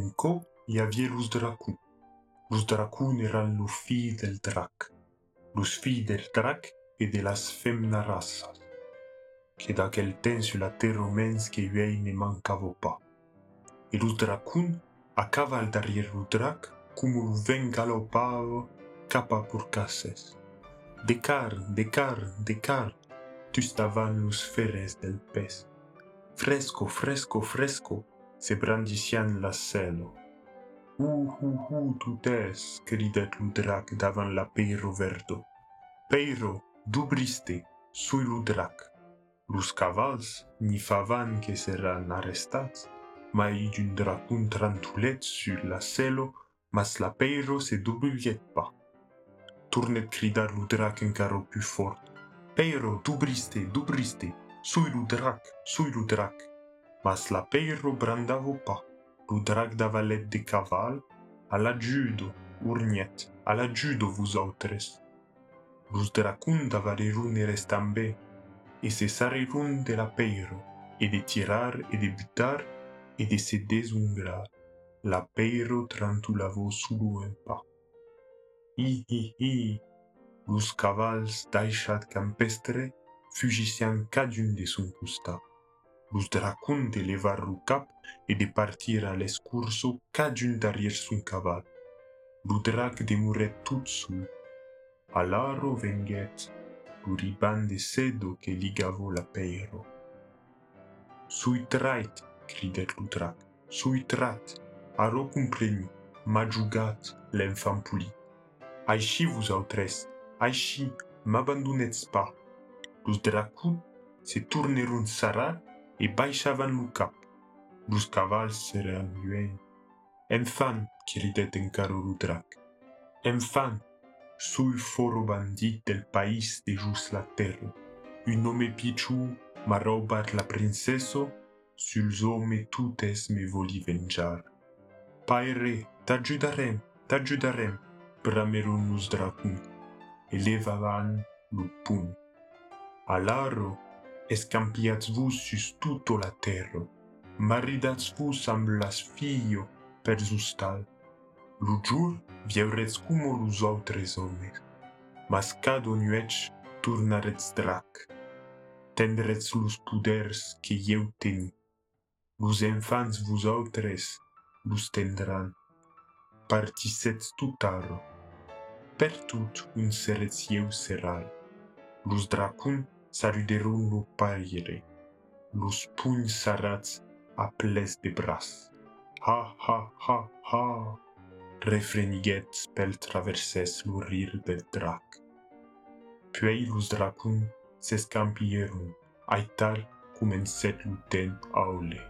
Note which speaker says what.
Speaker 1: Amico y luz dracun. Luz dracun eran los fi del drac. Los fi del drac e de las femna raças. Que d'aquel temps sur la terre mens que uei ne mancavo pas. E luz dracun, a caval derrière drac, como lo ven galopavo, capa por casses. De car, de car, de car, tu stavan los feres del pes. Fresco, fresco, fresco, se brandician la celo. Uh, uh, uh, tutes, cridet lo drac davant la peiro verdo. Peiro, dubriste, sui lo drac. Los cavals ni favan que seran arrestats, ma i d'un dracun trantulet sur la celo, mas la peiro se dubliet pas. Tournet cridar lo drac encaro più fort. Peiro, dubriste, dubriste, sui lo drac, sui lo drac. Mas la peiro brandavo pas. Lo drac dava let de caval, alla judo, urniet, alla judo vous autres. Los dracun dava rune restambe, e se sarirun de la peiro, e de tirar e de butar, e de se desungrar. La peiro trantulavo sulu en pas. Hi hi hi, los cavals d'aixat campestre fugician cadun de son costat. Los dracun de levar lo cap e de partir a l'escurso cadun darrière son caval. Lo drac demuret tout sul. Alaro venguet lo riban de sedo que ligavo la peiro. Sui trait, cridet lo drac, sui trait, aro comprenu, m'a jugat l'enfant poli. Aichi vous autres, aichi, m'abandonnetz pas. Los dracun se tourneron sarar e baixavan lo cap. Los cavals seran lluent. En fan, cridèt en caro lo drac. En fan, sul foro bandit del país de just la terra. Un nome pichu m'ha robat la princesa, sulls home totes me voli venjar. Paire, t'ajudarem, t'ajudarem, bramèron los dracun. Elevavan lo punt. Alaro, e scampiazvus sus tutto la terra, ma ridatsvus amblas fio per zustal. Lugiur viaurets cumulus autres mas mascado nuec turnarets drac, tendrets lus puders che eu teni, Los enfans vus autres los tendran, partisets tutaro, per tut un serets eu seral, lus dracum saluderont nos pailleries, los punhos a aples de braț. Ha, ha, ha, ha! Refrenighet spel traverses lurir del drac. Puei los dracun se scampierun, aital cum în setul ten aule.